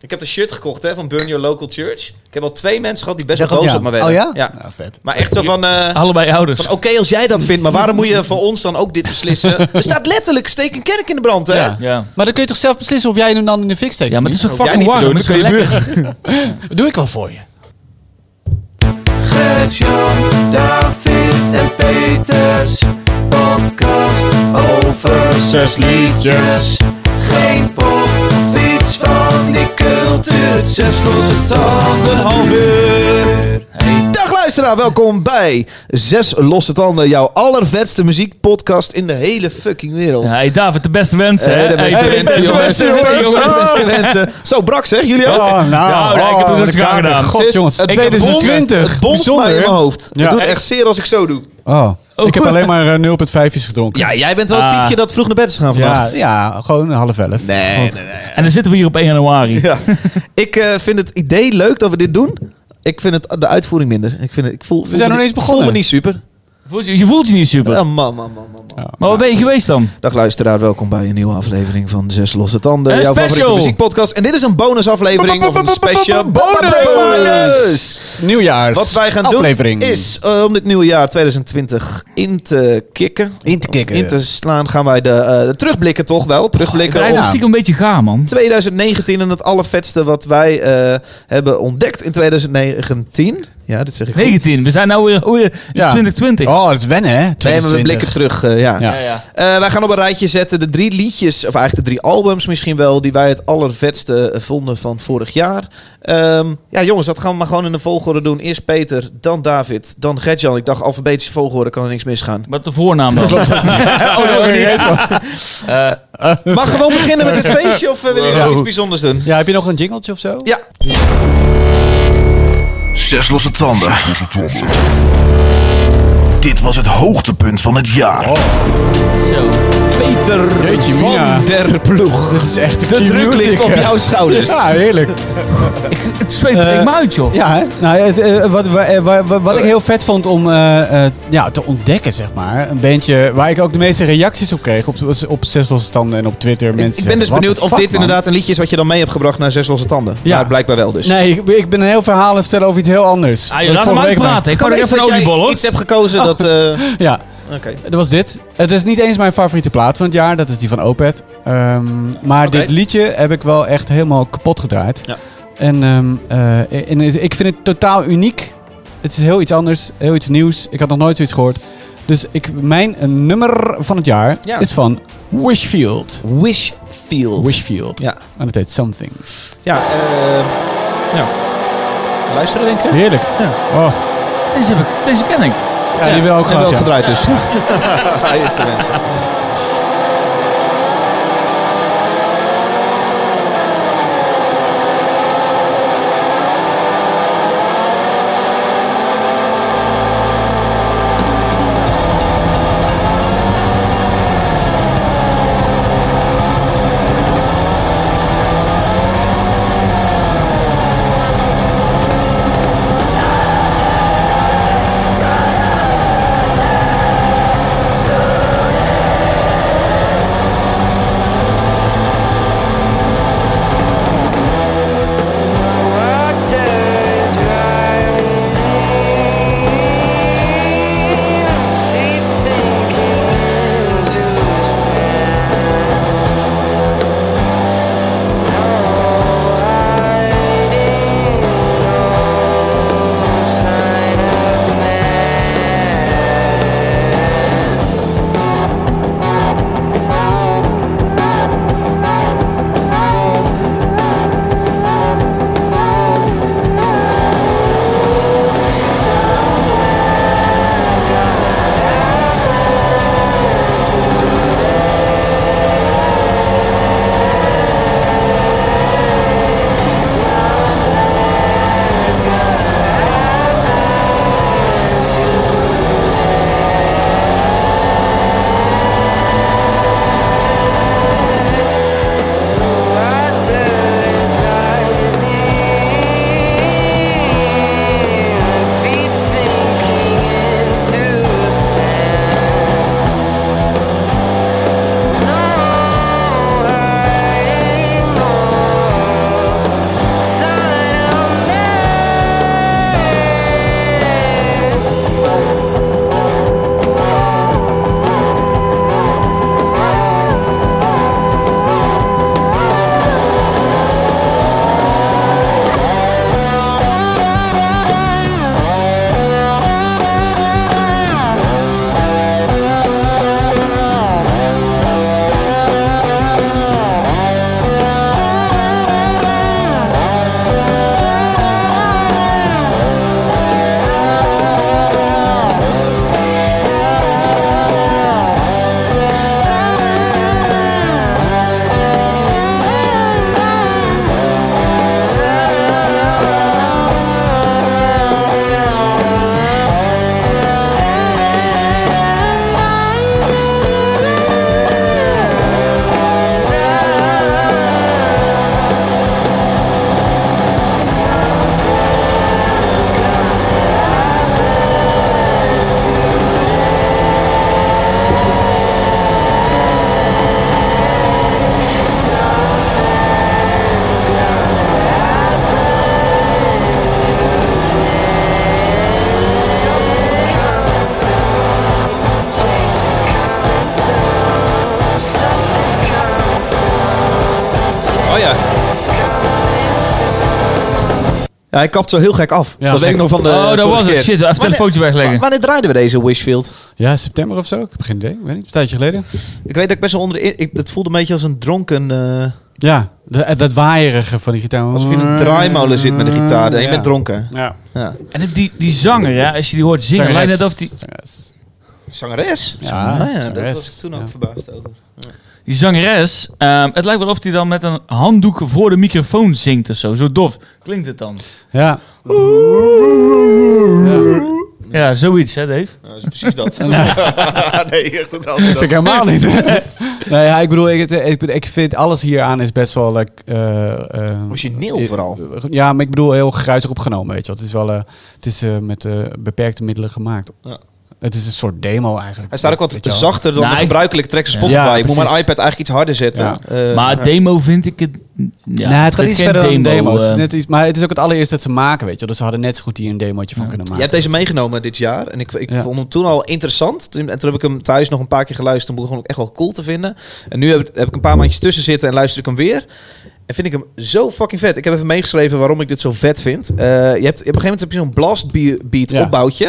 Ik heb de shirt gekocht hè, van Burn Your Local Church. Ik heb al twee mensen gehad die best wel dat boos ja. op me werden. Oh ja? ja. Nou, vet. Maar echt zo van... eh, Allebei ouders. van Oké, als jij dat vindt, maar waarom moet je voor ons dan ook dit beslissen? Er staat letterlijk steek een kerk in de brand, hè? Ja. Ja. Maar dan kun je toch zelf beslissen of jij hem dan in de fik steekt? ja, maar het is ook fucking warm. doen, dan is kun je buren. niet? Doe ik wel voor je. Gert-Jan, David en Peters. Podcast over zes liedjes. Geen pop of iets van die cultuur. Zes losse tanden. Half uur. Dag luisteraar, welkom bij Zes Losse Tanden, jouw allervetste muziekpodcast in de hele fucking wereld. Ja, hey David, de beste wensen. Hey, hè? de beste Hey, wensen, beste jongens. wensen, De beste jongens. de beste wensen. Zo, brak zeg, jullie ook? Oh, nou. Ja, ja, ik heb het oh, rustig de kater. aangedaan. God, jongens. het 2020. bonst- Het bonst mij in Bijzonder. mijn hoofd. Ja. Het doet echt zeer als ik zo doe. Oh. Ik heb alleen maar eh, 0,5's gedronken. Ja, jij bent wel het Ah. typeje dat vroeg naar bed is gaan ja, vannacht. ja, gewoon half elf. Nee, nee, nee. En dan zitten we hier op 1 januari. Ja. ik eh, vind het idee leuk dat we dit doen. Ik vind het de uitvoering minder. Ik, vind het, ik voel, voel zijn nog eens voel me begonnen. niet super. Voelt je, je voelt je niet super. Ah, man, man, man, man. Ja. Maar waar ben je geweest dan? Dag luisteraar, welkom bij een nieuwe aflevering van Zes Losse Tanden. Een jouw special. favoriete muziekpodcast. En dit is een bonusaflevering of een special bonus. Nieuwjaars. Wat wij gaan aflevering. doen is, eh, om dit nieuwe jaar 2020 in te kicken, in te kicken. in te slaan, gaan wij de, eh, terugblikken toch wel. Ik Terugblikken ben op stiekem een beetje gaar, man. 2019 en het allervetste wat wij eh, hebben ontdekt in 2019. Ja, dit zeg ik goed. 19. We zijn nou weer, weer in Ja. 2020. Oh, dat is wennen, hè? Nee, maar we 2020. blikken terug, eh, ja. Ja. Eh, wij gaan op een rijtje zetten de drie liedjes, of eigenlijk de drie albums misschien wel, die wij het allervetste eh, vonden van vorig jaar. Ehm, ja, jongens, dat gaan we maar gewoon in de volgorde doen. Eerst Peter, dan David, dan Gertjan. Ik dacht, alfabetische volgorde kan er niks misgaan. Wat de voornaam dan? oh, dat niet. Eh, Mag gewoon beginnen met dit feestje of willen jullie nog iets bijzonders doen? Ja, heb je nog een jingletje of zo? Ja. Zes losse tanden. Dit was het hoogtepunt van het jaar. zo. Peter Jeetje, van Mina. der Ploeg. Dit is echt De druk ligt op jouw schouders. Ja, heerlijk. Ik, het zweet breekt me uit, joh. Ja, hè? nou, het, eh, wat, wa- eh, wa- wa- wat ik heel vet vond om eh, eh, ja, te ontdekken, zeg maar. Een bandje waar ik ook de meeste reacties op kreeg. Op, op Zes Losse Standen en op Twitter. Ik, Mensen ik ben zeggen, dus "What benieuwd the of fuck, dit man?" inderdaad een liedje is wat je dan mee hebt gebracht naar Zes Losse Tanden. Ja. Ja, blijkbaar wel dus. Nee, ik, ik ben een heel verhaal aan het vertellen over iets heel anders. Ah, je Wat laat ik hem vorige week uitpraten. Ik kan er even een oliebol, hoor. iets hebt gekozen dat... eh. Ja, Oké. dat was dit. Het is niet eens mijn favoriete plaat van het jaar. Dat is die van Opeth. Ehm, maar dit liedje heb ik wel echt helemaal kapot gedraaid. Ja. En, ehm, eh, en is- ik vind het totaal uniek. Het is heel iets anders, heel iets nieuws. Ik had nog nooit zoiets gehoord. Dus ik, mijn nummer van het jaar Ja. is van Wishfield. Wishfield. Wishfield. Ja. En het heet Something. Ja, eh... ja. Luisteren, denk ik. Heerlijk. Ja. Oh. Deze, heb ik, deze ken ik. Ja, die we ook gehad, wel gedraaid dus. Eerste mensen. Ja. Ja, hij kapt zo heel gek af. Ja, dat weet ik nog van de oh, dat was het. keer. Shit, even een Wanneer- telefootje wegleggen. Wanneer draaiden we deze Wishfield? Ja, september of zo? Ik heb geen idee. Ik weet niet. Een tijdje geleden. Ik weet dat ik best wel onder... Ik, het voelde een beetje als een dronken... eh, Ja, de- dat waaierige van die gitaar. alsof je in een draaimolen zit met een gitaar. En je Ja. bent dronken. Ja. Ja. En heeft die, die zanger, ja, als je die hoort zingen, lijkt net of die, Zangeres. Zangeres? Ja, nou ja, dat was ik toen ook Ja. verbaasd over. Die zangeres, ehm, het lijkt wel of die dan met een handdoek voor de microfoon zingt of zo. Zo dof klinkt het dan. Ja. Ja, zoiets, hè Dave? Ja, dat is precies dat. nee, echt Dat vind ik helemaal niet. nee, ja, ik bedoel, ik, ik, ik vind alles hieraan is best wel... like, eh, eh, Origineel vooral. Ja, maar ik bedoel heel gruizig opgenomen, weet je wel. Het is wel eh, het is, eh, met eh, beperkte middelen gemaakt. Ja. Het is een soort demo eigenlijk. Hij staat ook wat te je zachter dan Nou, de ik- gebruikelijke Ja. Spotify. Ja, ik moet mijn iPad eigenlijk iets harder zetten. Ja. Eh, maar demo vind ik het... Ja, nee, het gaat is iets geen verder dan een demo. Het is eh. net iets, maar het is ook het allereerste dat ze maken, weet je. Dus ze hadden net zo goed hier een demootje van kunnen Je maken. hebt deze meegenomen dit jaar. En ik, ik Ja. vond hem toen al interessant. Toen, en toen heb ik hem thuis nog een paar keer geluisterd. Toen begon ik echt wel cool te vinden. En nu heb, ik- heb ik een paar maandjes tussen zitten en luister ik hem weer. En vind ik hem zo fucking vet. Ik heb even meegeschreven waarom ik dit zo vet vind. Eh, je hebt, op een gegeven moment heb je zo'n blast be- beat Ja. opbouwtje.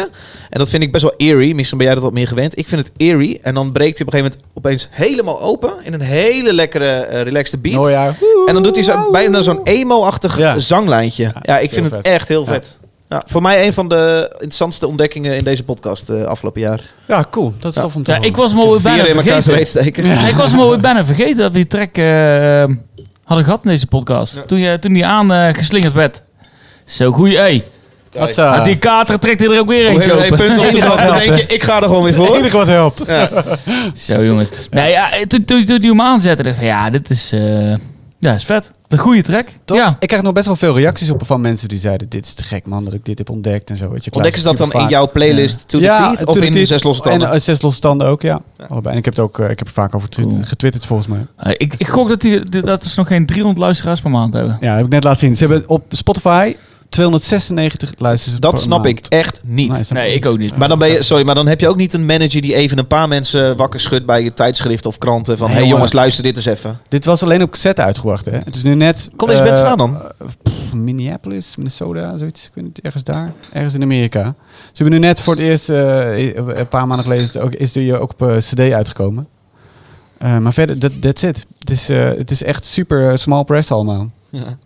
En dat vind ik best wel eerie. Misschien ben jij dat wat meer gewend. Ik vind het eerie. En dan breekt hij op een gegeven moment opeens helemaal open. In een hele lekkere, eh, relaxed beat. Oh ja. En dan doet hij zo, bijna zo'n emo-achtig Ja. zanglijntje. Ja, Ja, ik vind het vet. echt heel vet. Ja, voor mij een van de interessantste ontdekkingen in deze podcast eh, afgelopen jaar. Ja, cool. Dat is Ja. tof om te Ja, horen. ik was hem alweer bijna vergeten. Ja, ik was hem alweer bijna vergeten dat we die track eh, hadden gehad in deze podcast. Toen, je, toen die aangeslingerd werd. Zo, goeie. Hey, Wat, eh, Ah, die kater trekt hij er ook weer eentje open. punt op zijn dan denk je, ik ga er gewoon weer het voor. enige wat helpt. Zo jongens. Nee, ja, toen, toen, toen die hem aanzette, dacht ik van ja, dit is, eh, ja, is vet. Een goede track. Toch? Ja. Ik krijg nog best wel veel reacties op van mensen die zeiden... dit is te gek man, dat ik dit heb ontdekt en zo. Weet je, Ontdekken ze dat dan in jouw playlist To The Teeth of To The in Teeth. Zes Losse Tanden? En eh, Zes Losse Tanden ook, ja. Ja. Allebei. En ik heb het ook eh, ik heb er vaak over twitt- Cool. getwitterd volgens mij. Eh, ik, ik gok dat, die, dat ze nog geen 300 luisteraars per maand hebben. Ja, heb ik net laten zien. Ze hebben op Spotify 296 luisteraars Dat per snap maand. ik echt niet. Nee, ik ook niet. Maar dan ben je, sorry, maar dan heb je ook niet een manager die even een paar mensen wakker schudt bij je tijdschrift of kranten van, Nee, hey jongen. jongens, luister dit eens even. Dit was alleen op cassette uitgebracht, hè? Het is nu net... Kom deze eh, band vandaan dan? pff, Minneapolis, Minnesota, zoiets. Ik weet niet, ergens daar. Ergens in Amerika. Ze hebben nu net voor het eerst, eh, een paar maanden geleden, is het ook, is er ook op eh, cd uitgekomen. Eh, maar verder, dat that's it. Het is, eh, het is echt super eh, small press allemaal.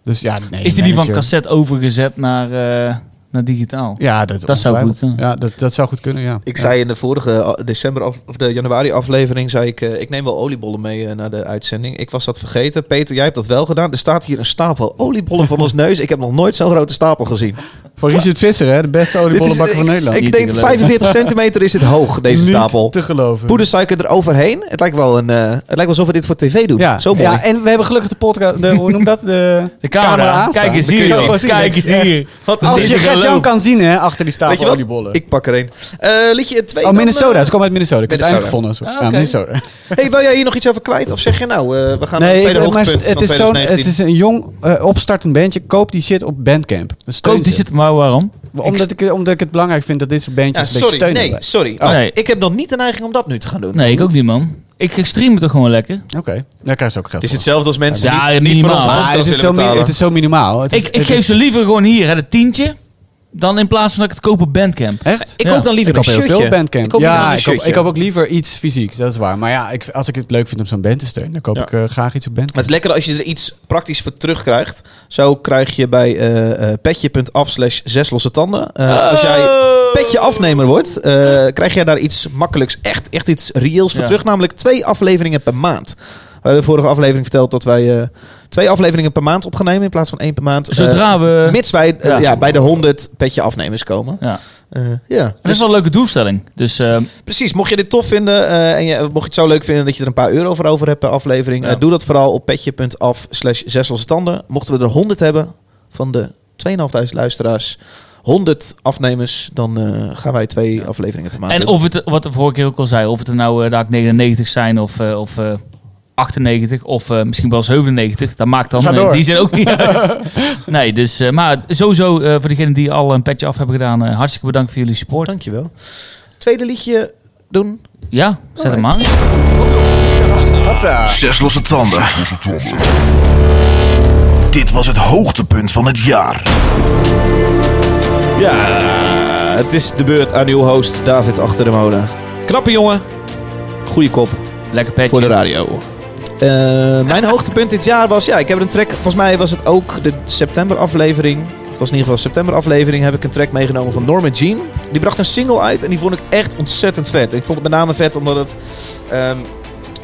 Dus ja, nee, is die die van cassette overgezet naar, eh, naar digitaal? Ja, dat, Dat zou goed, ja. Ja, dat, dat zou goed kunnen, ja. Ik Ja. zei in de vorige af- december af, of de januari aflevering, zei ik, eh, ik neem wel oliebollen mee eh, naar de uitzending. Ik was dat vergeten. Peter, jij hebt dat wel gedaan. Er staat hier een stapel oliebollen van ons neus. Ik heb nog nooit zo'n grote stapel gezien. Van Richard Visser, hè? De beste oliebollenbakker van Nederland. Ik denk te geloven. 45 centimeter is het hoog, deze Niet stapel. te geloven. Poedersuiker eroverheen. Het lijkt wel een, eh, het lijkt wel alsof we dit voor tv doen. Ja, Zo mooi. Ja, en we hebben gelukkig de podcast, de, hoe noem dat? De, De camera. Kijk eens hier. Kijk eens hier. Wat een Als je Geloven. kan zien, hè, achter die stapel oliebollen. Ik pak er een. Eh liedje 2. Oh, Minnesota. Ze komen uit Minnesota. Ik heb het eindelijk gevonden. Ah, Ja. Minnesota. Hey, wil jij hier nog iets over kwijt? Of zeg je nou, eh, we gaan naar Nee, het tweede ik, hoogtepunt het van is, zo'n, 2019? het is een jong eh, opstartend bandje. Koop die shit op Bandcamp. Koop die ze. zit, maar waarom? Omdat ik, omdat ik het belangrijk vind dat dit soort Ja, bandjes een beetje sorry, steunen. nee, sorry. Oh. Nee. Ik heb nog niet de neiging om dat nu te gaan doen. Nee, ik ook niet, man. Ik stream het toch gewoon lekker. Oké, daar krijg je ook geld Het is hetzelfde als mensen Ja, die niet minimaal. Maar podcast het, is zo het is zo minimaal. Het is, Ik, ik het geef is- ze liever gewoon hier, hè, het tientje, dan in plaats van dat ik het koop op Bandcamp. Echt? Ik Ja. koop dan liever Ik koop een heel shirtje. veel Bandcamp. Ik koop ja, een ik koop, ik koop ook liever iets fysieks, dat is waar. Maar ja, ik, als ik het leuk vind om zo'n band te steunen, dan koop Ja. ik eh, graag iets op Bandcamp. Maar het is lekker als je er iets praktisch voor terugkrijgt. Zo krijg je bij eh, eh, petje.af slash zes losse tanden. Eh, Als jij petje afnemer wordt, eh, krijg jij daar iets makkelijks, echt, echt iets reëels voor Ja. terug. Namelijk twee afleveringen per maand. We hebben de vorige aflevering verteld dat wij eh, twee afleveringen per maand opgenomen in plaats van één per maand. Eh, Zodra we... mits wij eh, Ja. ja. bij de 100 petje afnemers komen. Ja. Eh, ja. Dat Dus is wel een leuke doelstelling. Dus eh, Precies, mocht je dit tof vinden eh, en je, mocht je het zo leuk vinden dat je er een paar euro voor over hebt per aflevering, Ja. eh, doe dat vooral op petje.af slash tanden. Mochten we er 100 hebben van de 2500 luisteraars, 100 afnemers, dan eh, gaan wij twee afleveringen per maand en of het, wat de vorige keer ook al zei, of het er nou eh, daar 99 zijn of, eh, of eh, 98 of eh, misschien wel 97, dat maakt dan Ga eh, die zijn ook niet uit. Nee, dus, eh, maar sowieso eh, voor degenen die al een petje af hebben gedaan, eh, hartstikke bedankt voor jullie support. Dankjewel. Tweede liedje doen. Ja, zet hem aan. Zes losse tanden. Dit was het hoogtepunt van het jaar. Ja, het is de beurt aan uw host David Achter de Molen. Knappe jongen, goede kop Lekker petje. voor de radio. Eh, mijn hoogtepunt dit jaar was, ja, ik heb een track, volgens mij was het ook de september aflevering, of was in ieder geval september aflevering, heb ik een track meegenomen van Norma Jean. Die bracht een single uit en die vond ik echt ontzettend vet. Ik vond het met name vet omdat het ehm,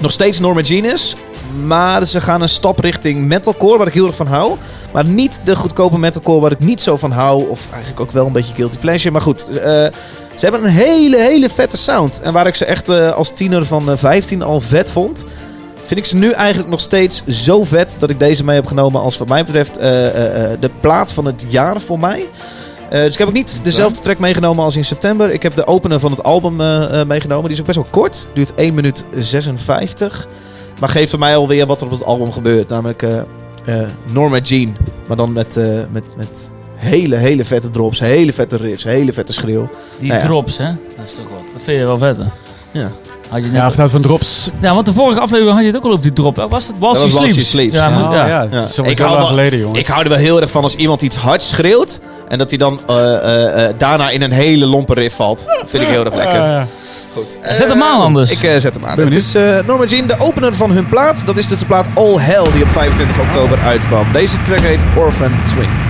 nog steeds Norma Jean is, maar ze gaan een stap richting metalcore, waar ik heel erg van hou. Maar niet de goedkope metalcore waar ik niet zo van hou, of eigenlijk ook wel een beetje guilty pleasure. Maar goed, eh, ze hebben een hele, hele vette sound. En waar ik ze echt eh, als tiener van eh, 15 al vet vond, vind ik ze nu eigenlijk nog steeds zo vet dat ik deze mee heb genomen als wat mij betreft eh, eh, eh, de plaat van het jaar voor mij. Dus ik heb ook niet dezelfde track meegenomen als in september. Ik heb de opener van het album meegenomen. Die is ook best wel kort. Duurt 1 minuut 56. Maar geeft voor mij alweer wat er op het album gebeurt. Namelijk Norma Jean. Maar dan met, met, met hele, hele vette drops. Hele vette riffs. Hele vette schreeuw. Die Nou ja. drops, hè? Dat is toch wat. Dat vind je wel vet, hè? Ja. Had je net... Ja, of nou van drops. Ja, want de vorige aflevering had je het ook al over die drop. Was Dat was Sleeps? Ja, ja. goed, Oh, ja. ja, Ja. dat is zo Ik hou wel- geleden, jongens. Ik hou er wel heel erg van als iemand iets hard schreeuwt. En dat hij dan eh, eh, eh, daarna in een hele lompe riff valt. Vind ik heel erg lekker. Goed. Zet hem aan anders. Ik eh, zet hem aan. Ben Het is eh Norma Jean, de opener van hun plaat. Dat is dus de plaat All Hell die op 25 oktober uitkwam. Deze track heet Orphan Twin.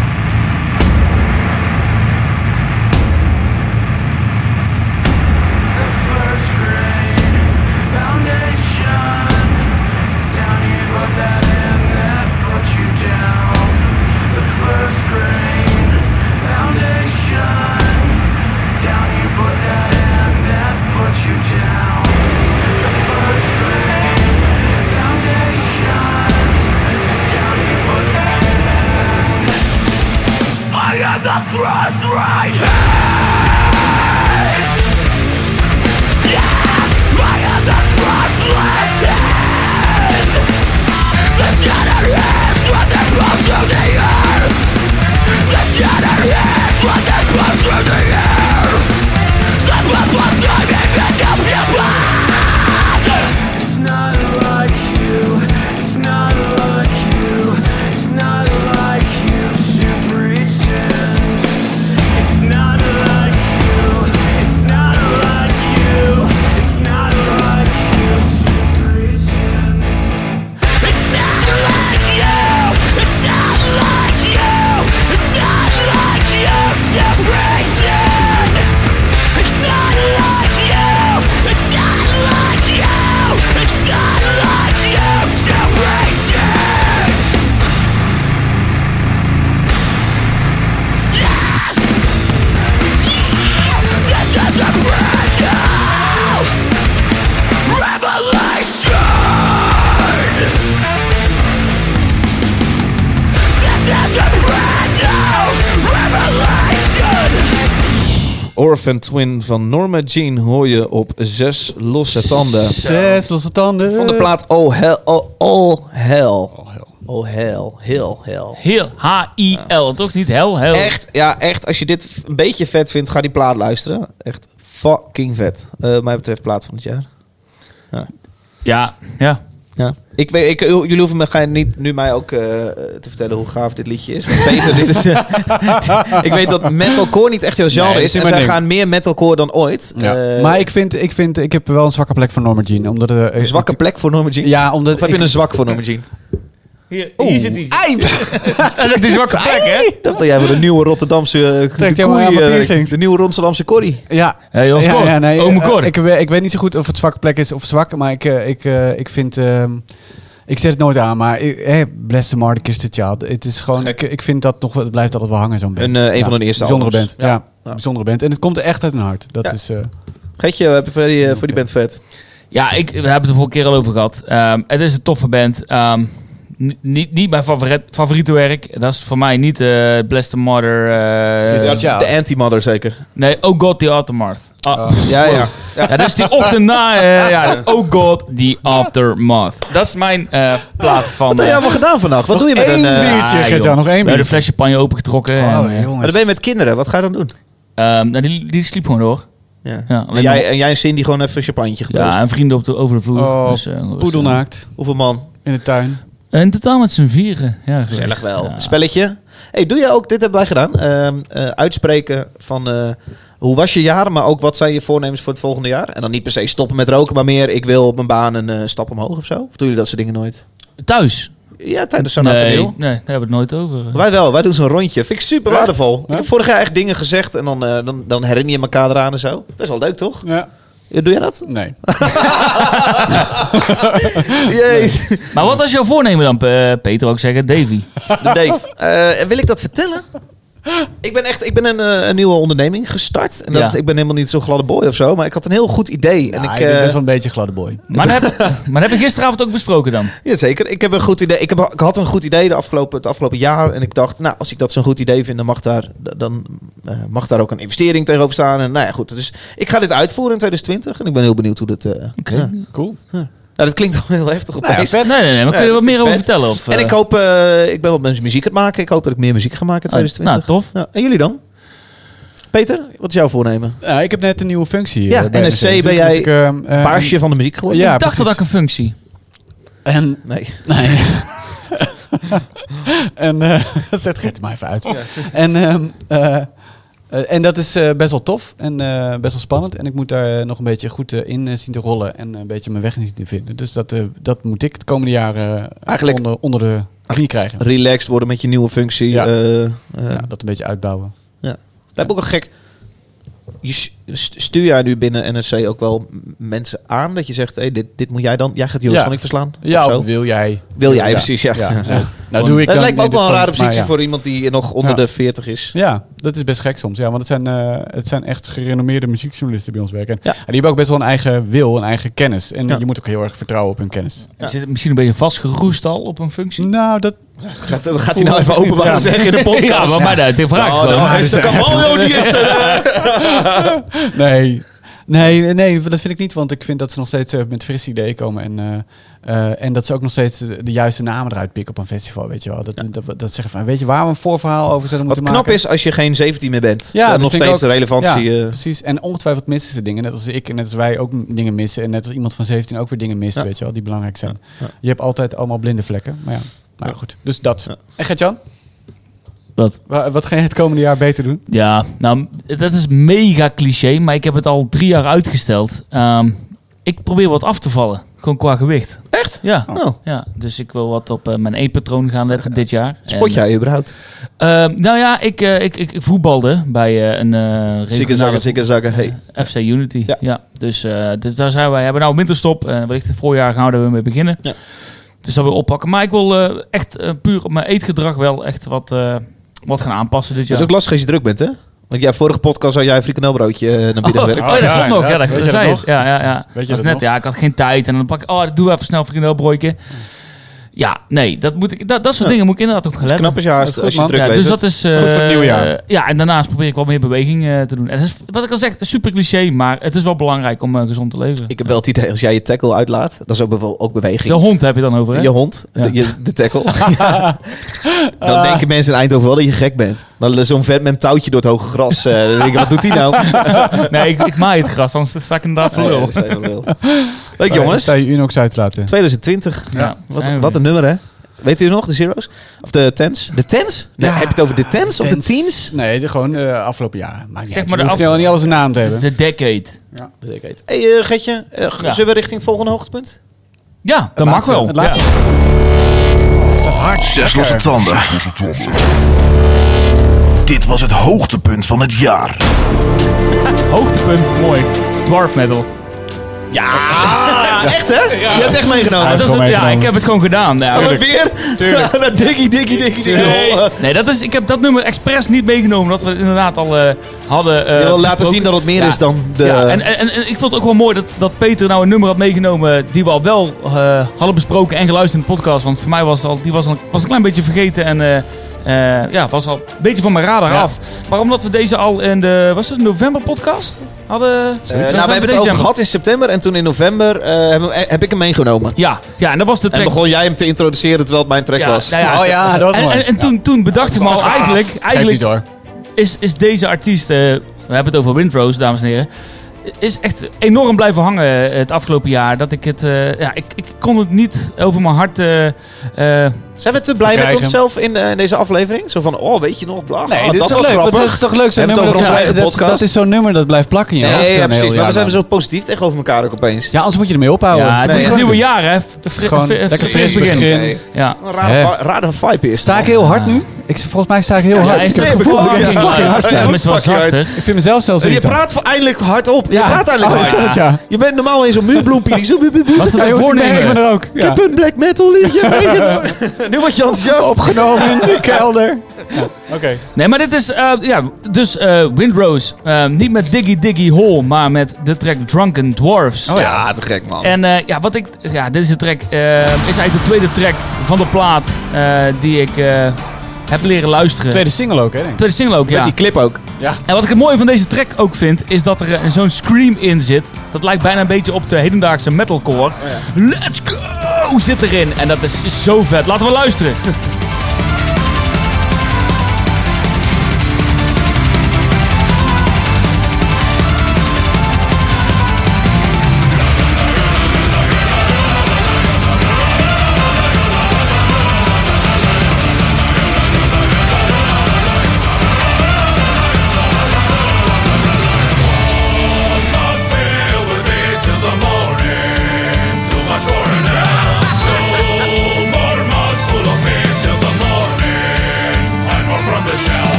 Trust right. Hand Yeah, my other cross left hand The shattered hands run they pass through the earth The shattered hands run they pass through the earth Orphan Twin van Norma Jean hoor je op zes losse tanden. Zes losse tanden. Van de plaat Oh Hell. Oh, all Hell. Oh Hell. Heel Hell. Heel H-I-L, toch? Niet hel, hel. Echt, ja, echt. Als je dit een beetje vet vindt, ga die plaat luisteren. Echt fucking vet. Eh, wat mij betreft plaat van het jaar. Ja, ja. Ja. Ik weet, ik, jullie hoeven me ga je niet nu mij ook eh, te vertellen hoe gaaf dit liedje is. Peter, dit is. ik weet dat metalcore niet echt jouw genre Nee, is. En zij gaan meer metalcore dan ooit. Ja. Eh, maar ik vind, ik vind, ik heb wel een zwakke plek voor Norma Jean. Omdat er, een zwakke plek voor Norma Jean. Ja, omdat Of heb je een zwak voor Norma Jean? Hier, hier zit die. Ai! Dat is die zwakke plek, hè? Ik dacht dat jij voor de nieuwe Rotterdamse. eh, Trekt de mijn eh, piercings. De nieuwe Rotterdamse Corrie. Ja, Hey, ons Cor. nee, Ome eh, Cor. ik, ik weet niet zo goed of het zwakke plek is of zwak, maar ik, eh, ik, eh, ik vind... ehm, ik zet het nooit aan, maar eh, Bless the Martyrs dit jaar. Het is gewoon, ik, ik vind dat nog, wel- het blijft altijd wel hangen zo'n band. Een, eh, een van hun eerste bijzondere albums. band. Ja, Ja. Ja. bijzondere band. En het komt er echt uit hun hart. Dat Ja. is, eh, Geetje, heb je voor die, eh, voor die band vet? Ja, ik, we hebben het er vorige keer al over gehad. Ehm, het is een toffe band. Ehm, niet, niet mijn favoriet, favoriete werk. Dat is voor mij niet eh Bless the Mother. eh, Ja, ja. De Anti-Mother zeker. Nee, Oh God, The Aftermath. Ah, Oh. Ja, ja. Ja, dat is die ochtend na. eh, ja, oh God, The Aftermath. Dat is mijn eh, plaat van... Wat heb je allemaal gedaan vandaag? Wat doe je met één een... eh, biertje, ah, joh. nog één We hebben biertje. een flesje champagne opengetrokken. en, Oh, Maar jongens. dan ben je met kinderen. Wat ga je dan doen? ehm, nou, die, die sliep gewoon door. Ja. Ja, en, jij, en jij en Cindy gewoon even een champagne gekozen. Ja, en vrienden op de, over de vloer. Oh, Dus, eh, rustig. Poedelnaakt Hoeveel man? in de tuin. In totaal met z'n vieren. Ja, Gezellig wel. Ja. Spelletje. Hey, doe je ook, dit hebben wij gedaan, ehm, eh, uitspreken van eh, hoe was je jaar, maar ook wat zijn je voornemens voor het volgende jaar? En dan niet per se stoppen met roken, maar meer ik wil op mijn baan een eh, stap omhoog of zo? Of doen jullie dat soort dingen nooit? Thuis? Ja, tijdens zo'n nee, nee, nee, daar hebben we het nooit over. Wij wel, wij doen zo'n rondje. Vind ik super Echt? waardevol. Ja? Ik heb vorig jaar echt dingen gezegd en dan, eh, dan, dan herinner je elkaar eraan en zo. Best wel leuk, toch? Ja. Doe jij dat? Nee. Jeez. Maar wat was jouw voornemen dan, eh, Peter? Ook zeggen, Davy. Dave, eh, wil ik dat vertellen? Ik ben echt ik ben een, eh, een nieuwe onderneming gestart. En dat, Ja. Ik ben helemaal niet zo'n gladde boy of zo. Maar ik had een heel goed idee. En Ja, ik, ik ben eh, best wel een beetje een gladde boy. Maar dat heb, maar dat heb je gisteravond ook besproken dan? Ja, zeker. Ik heb een goed idee. Ik, heb, ik had een goed idee de afgelopen, het afgelopen jaar. En ik dacht, nou, als ik dat zo'n goed idee vind, dan mag daar, dan, eh, mag daar ook een investering tegenover staan. En nou ja, goed. Dus ik ga dit uitvoeren in 2020. En ik ben heel benieuwd hoe dat. Oké. ja. Cool. Nou, dat klinkt wel heel heftig Nou ja, opeens. vet. Nee, nee, nee. Maar kun je er wat meer over vertellen? Of, en eh, ik hoop, eh, ik ben wat met muziek aan het maken. Ik hoop dat ik meer muziek ga maken in oh, 2020. Nou, tof. Ja, en jullie dan? Peter, wat is jouw voornemen? Ja, ik heb net een nieuwe functie. Ja, eh, bij NSC ben jij ik, ehm, ehm, Paarsje van de muziek geworden? Ja, ik dacht dat ik een functie. En, Nee. nee. en eh, dat zet Gert er maar even uit. En, ehm, eh, eh, en dat is eh, best wel tof en eh, best wel spannend. En ik moet daar nog een beetje goed in zien te rollen en een beetje mijn weg in zien te vinden. Dus dat, dat moet ik het komende jaar eh, Eigenlijk- onder, onder de knie krijgen. Relaxed worden met je nieuwe functie. Ja. Ja, dat een beetje uitbouwen. Lijkt me ook wel gek. Je st- st- stuur jij nu binnen NSC ook wel mensen aan dat je zegt, hey, dit, dit moet jij dan, jij gaat Joris Ja. van ik verslaan? Ja, of zo? of wil jij? Wil jij, precies, ja. Ja. ja. Nou, doe ik dat dan lijkt me ook wel een rare positie voor iemand die nog onder Ja. de 40 is. Ja, dat is best gek soms. Ja, want het zijn, eh, het zijn echt gerenommeerde muziekjournalisten bij ons werken. Ja. En die hebben ook best wel een eigen wil, een eigen kennis. En Ja. je moet ook heel erg vertrouwen op hun kennis. Zit misschien een beetje vastgeroest al op een functie. Nou, dat... Gaat, gaat hij nou even openbaar Ja. zeggen in de podcast? Ja, maar mij. Ik vraag Oh, nou, is de Cavallo, die is er. Nee. Nee, nee, dat vind ik niet. Want ik vind dat ze nog steeds eh, met frisse ideeën komen. En, eh, eh, en dat ze ook nog steeds de, juiste namen eruit pikken op een festival, weet je wel. Dat, dat, dat, zeggen van, weet je waar we een voorverhaal over zouden Wat knap maken? is als je geen 17 meer bent. Ja, dat nog steeds de relevantie. Ja, precies. En ongetwijfeld missen ze dingen. Net als ik en net als wij ook dingen missen. En net als iemand van 17 ook weer dingen mist, Ja. weet je wel, die belangrijk zijn. Je hebt altijd allemaal blinde vlekken. Maar ja, nou goed. Dus dat. Ja. En Gert-Jan, Wat? wa- wat ga je het komende jaar beter doen? Ja, nou, dat is mega cliché, maar ik heb het al drie jaar uitgesteld. Ehm, ik probeer wat af te vallen, gewoon qua gewicht. Echt? Ja, Oh. ja dus ik wil wat op eh, mijn eetpatroon gaan letten dit jaar. Spot En, jij überhaupt? ehm, nou ja, ik, eh, ik, ik voetbalde bij eh, een eh zikke zakken. Hey. FC Unity. Ja. Ja. dus, eh, dus daar zijn wij. Hebben nou winterstop. en wellicht het voorjaar gaan we er weer mee beginnen. Ja. Dus dat wil oppakken. Maar ik wil eh, echt eh, puur op mijn eetgedrag wel echt wat, eh, wat gaan aanpassen dit Het jaar. is ook lastig als je druk bent, hè? Want jij vorige podcast had jij een frikandelbroodje naar binnen Oh, oh, ja, dat nog. Ja, dat, Weet dat je zei dat het. Ja, ja, ja. Weet je was dat net, nog? ja, ik had geen tijd. En dan pak ik, oh, doe even snel frikandelbroodje. Ja, nee, dat, moet ik, dat, dat soort Ja. dingen moet ik inderdaad ook gaan is letten. knap als je, haast, Dat is als je goed, druk Ja, dus dat is eh, Goed voor het nieuwe jaar. Ja, en daarnaast probeer ik wel meer beweging eh, te doen. En het is, wat ik al zeg, super cliché, maar het is wel belangrijk om eh, gezond te leven. Ik heb wel het idee, als jij je tackle uitlaat, dat is ook, bewe- ook beweging. De hond heb je dan over, hè? Je hond, Ja. de, je, de tackle. Ja. Dan denken mensen in Eindhoven wel dat je gek bent. Dan zo'n vet met een touwtje door het hoge gras. eh, dan denk ik, wat doet hij nou? Nee, ik, ik maai het gras, anders sta ik inderdaad voor Nee, lul. dat is even lul. Leuk jongens, Sta je Unox uit te laten. 2020. Ja, Wat, wat een nummer hè? Weet u nog, de zeros? Of de tens? De tens? Nee, Ja. Heb je het over de tens of de teens? Nee, de, gewoon eh afgelopen jaar. Maakt Zeg uit. maar de niet alles een naam te hebben. De decade. Zekerheid. Hé hey, eh, Getje, eh, Ja. zullen we richting het volgende hoogtepunt? Ja, dat mag laatste, wel. het laatste. Ja. Zes losse tanden. Dit was het hoogtepunt van het jaar. Hoogtepunt, mooi. Dwarf metal. Ja, echt hè? Je hebt echt meegenomen. Ja, dat is gewoon het- ja, meegenomen. ik heb het gewoon gedaan. Ja, Gaan we weer? Ja, naar Diggy, Diggy, Diggy, Diggy. Nee, eh, nee dat is, ik heb dat nummer expres niet meegenomen. Dat we het inderdaad al eh, hadden. eh, Je wil laten besproken. zien dat het meer Ja. is dan de... Ja, en, en, en ik vond het ook wel mooi dat, dat Peter nou een nummer had meegenomen die we al wel eh, hadden besproken en geluisterd in de podcast. Want voor mij was het al, die was, al, was een klein beetje vergeten en eh, eh, ja, was al een beetje van mijn radar Ja. af. Maar omdat we deze al in de, was het een november podcast hadden? Eh, nou, we hebben het over gehad in september en toen in november eh, heb, heb ik hem meegenomen. Ja, ja, en dat was de En track. begon jij hem te introduceren terwijl het mijn track ja, was. nou ja, Oh ja, dat was en, mooi. en, en toen, toen bedacht ik me al eigenlijk, eigenlijk door. is, is deze artiest, eh, we hebben het over Windrose, dames en heren. is echt enorm blijven hangen eh, het afgelopen jaar. Dat ik het, eh, ja, ik, ik kon het niet over mijn hart. eh, eh, Zijn we te blij met onszelf in, eh, in deze aflevering? Zo van, oh, weet je nog, bla, Nee, ah, dit dat is was toch leuk. grappig. Dat is toch leuk zo'n We hebben nummer het dat, over onze ja, eigen dat, podcast. dat is zo'n nummer dat blijft plakken in je hoofd. Nee, ja, een heel precies. Maar we zijn we zo positief tegenover elkaar ook opeens. Ja, anders moet je ermee ophouden. ja, het nee, is het ja. nieuwe jaar, hè? Gewoon lekker fris begin. begin. Nee. Ja. Een rare, vibe is Sta ik heel hard nu? Ik, volgens mij sta ik heel Ja, hard. ik, heb het gevoel dat ik hard Ja, ja, je. Ik vind mezelf zelfs Je praat eindelijk hardop. Je Ja. praat eindelijk Oh, hard. ja? Je bent normaal in zo'n muurbloempie die zo... Was dat Ja, een ik me er ook. Ik Ja. heb een black metal liedje meegenomen. Nu word je enthousiast. Opgenomen in de kelder. Oké. Nee, maar dit is, eh, ja, dus eh, Windrose. eh, niet met Diggy Diggy Hole, maar met de track Drunken Dwarfs. Oh ja, te gek man. En eh, ja, wat ik, ja, dit is de track, is eigenlijk de tweede track van de plaat eh, die ik eh, heb leren luisteren. Tweede single ook, hè? denk ik. Tweede single ook, Met ja. die clip ook. En wat ik het mooie van deze track ook vind, is dat er zo'n scream in zit. Dat lijkt bijna een beetje op de hedendaagse metalcore. Let's go zit erin. En dat is zo vet. Laten we luisteren.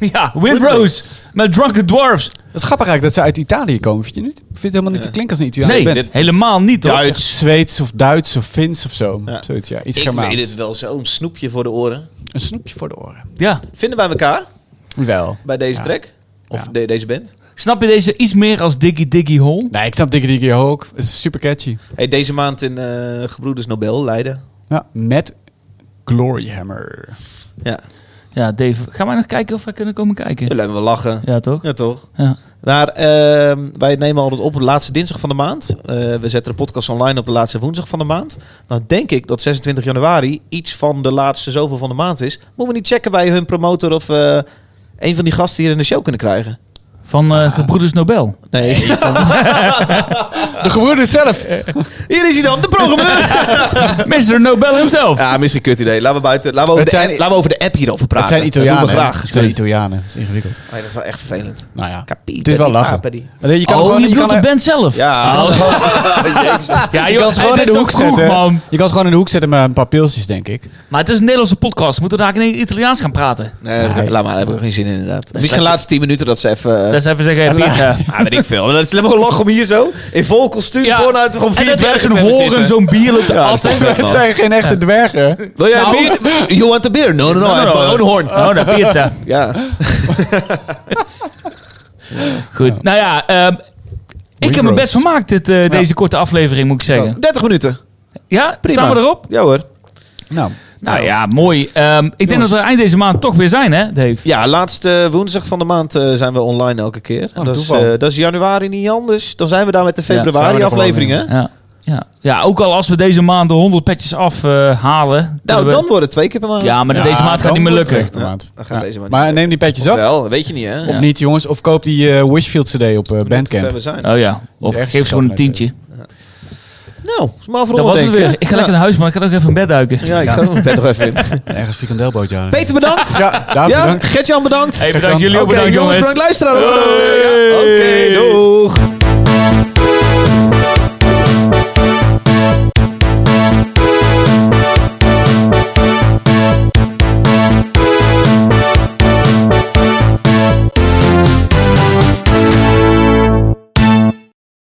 Ja, Windrose met Drunken Dwarfs. Het is grappig eigenlijk dat ze uit Italië komen, vind je niet? Ik vind het helemaal niet te klinken als een Italiaanse Nee, dit- helemaal niet hoor. Duits. Zweeds of Duits of Fins of zo. Ja. Zoiets, ja. Iets Ik Germaans. weet het wel, zo'n snoepje voor de oren. Een snoepje voor de oren. Ja. Vinden wij elkaar Wel. bij deze Ja. track? Of Ja. de- deze band? Snap je deze iets meer als Diggy Diggy Hole? Nee, ik snap Dikke Dikke ook. Het is super catchy. Hey, deze maand in eh Gebroeders Nobel, Leiden. Ja, met Gloryhammer. Ja, Ja, Dave, gaan wij nog kijken of wij kunnen komen kijken? jullie hebben we lachen. Ja, toch? Ja, toch? Ja. Maar ehm, wij nemen altijd op de laatste dinsdag van de maand. Eh, we zetten de podcast online op de laatste woensdag van de maand. Dan denk ik dat 26 januari iets van de laatste zoveel van de maand is. Moeten we niet checken bij hun promotor of eh een van die gasten hier in de show kunnen krijgen? Van eh Gebroeders Nobel. Nee. De gebroeders zelf. hier is hij dan, de programmeur. Mr. Nobel himself. ja, misschien een kut idee. Laten we, buiten, laten we, over, Het de, app- laten we over de app hierover Het praten. zijn Italianen. Dat doen we hè? graag. Het zijn Italianen. Dat is ingewikkeld. Nee, dat is wel echt vervelend. Nou ja. Capito Het is wel lachen. paperi. Je kan oh, gewoon, je je bedoelt kan de er- band zelf? Ja, Jezus. Ja, je kan ze gewoon het in de is hoek zetten. man. Je kan ze gewoon in de hoek zetten met een paar pilsjes, denk ik. Maar het is een Nederlandse podcast. Moeten we daar in Italiaans gaan praten? Nee, Nee. laat maar, daar heb ik geen zin in inderdaad. Misschien de laatste 10 minuten dat ze even... Is even zeggen, Ja, pizza. Ja, weet ik veel. Maar Dat is helemaal om hier zo in vol kostuum Ja. vooruit gewoon En vier er dwergen te hebben horen zo'n bier op de Ja, Het zijn geen echte dwergen. Wil jij Nou. bier? You want a beer? No, no, no. Have my own horn. Oh, de pizza. Ja. Goed. Nou ja, ehm, ik heb me best vermaakt dit, eh, deze korte aflevering, moet ik zeggen. 30 minuten. Ja, Prima. staan we erop? Ja hoor. Nou, Nou ja, mooi. Ehm, ik denk Jongens. dat we eind deze maand toch weer zijn, hè, Dave? Ja, laatste woensdag van de maand eh, zijn we online elke keer. Oh, dat, is, eh, dat is januari niet anders. Dan zijn we daar met de Ja, zijn we februari er afleveringen. Ja. Ja. ja, ook al als we deze maand de 100 petjes afhalen. nou, we... dan wordt het twee keer per maand. Ja, maar Ja, deze maand gaat niet meer lukken. per maand. dan gaat Ja. deze maar Maar niet. neem die petjes af. wel, dat weet je niet hè. Of Ja. niet, jongens. Of koop die eh, Wishfield CD op eh, te Bandcamp. ver we zijn. Oh ja, of geef ze gewoon een tientje. Nou, maar voor Dat was het weer. Ik ga lekker naar huis, maar ik ga ook even in bed duiken. Ja, ik ga er mijn bed nog even in. Ergens frikandelbootje aan. Peter bedankt. Ja, bedankt. Gert-Jan bedankt. Hey, bedankt jullie ook bedankt, jongens, jongens. bedankt luisteraar. ook bedankt. Ja, Oké, doeg.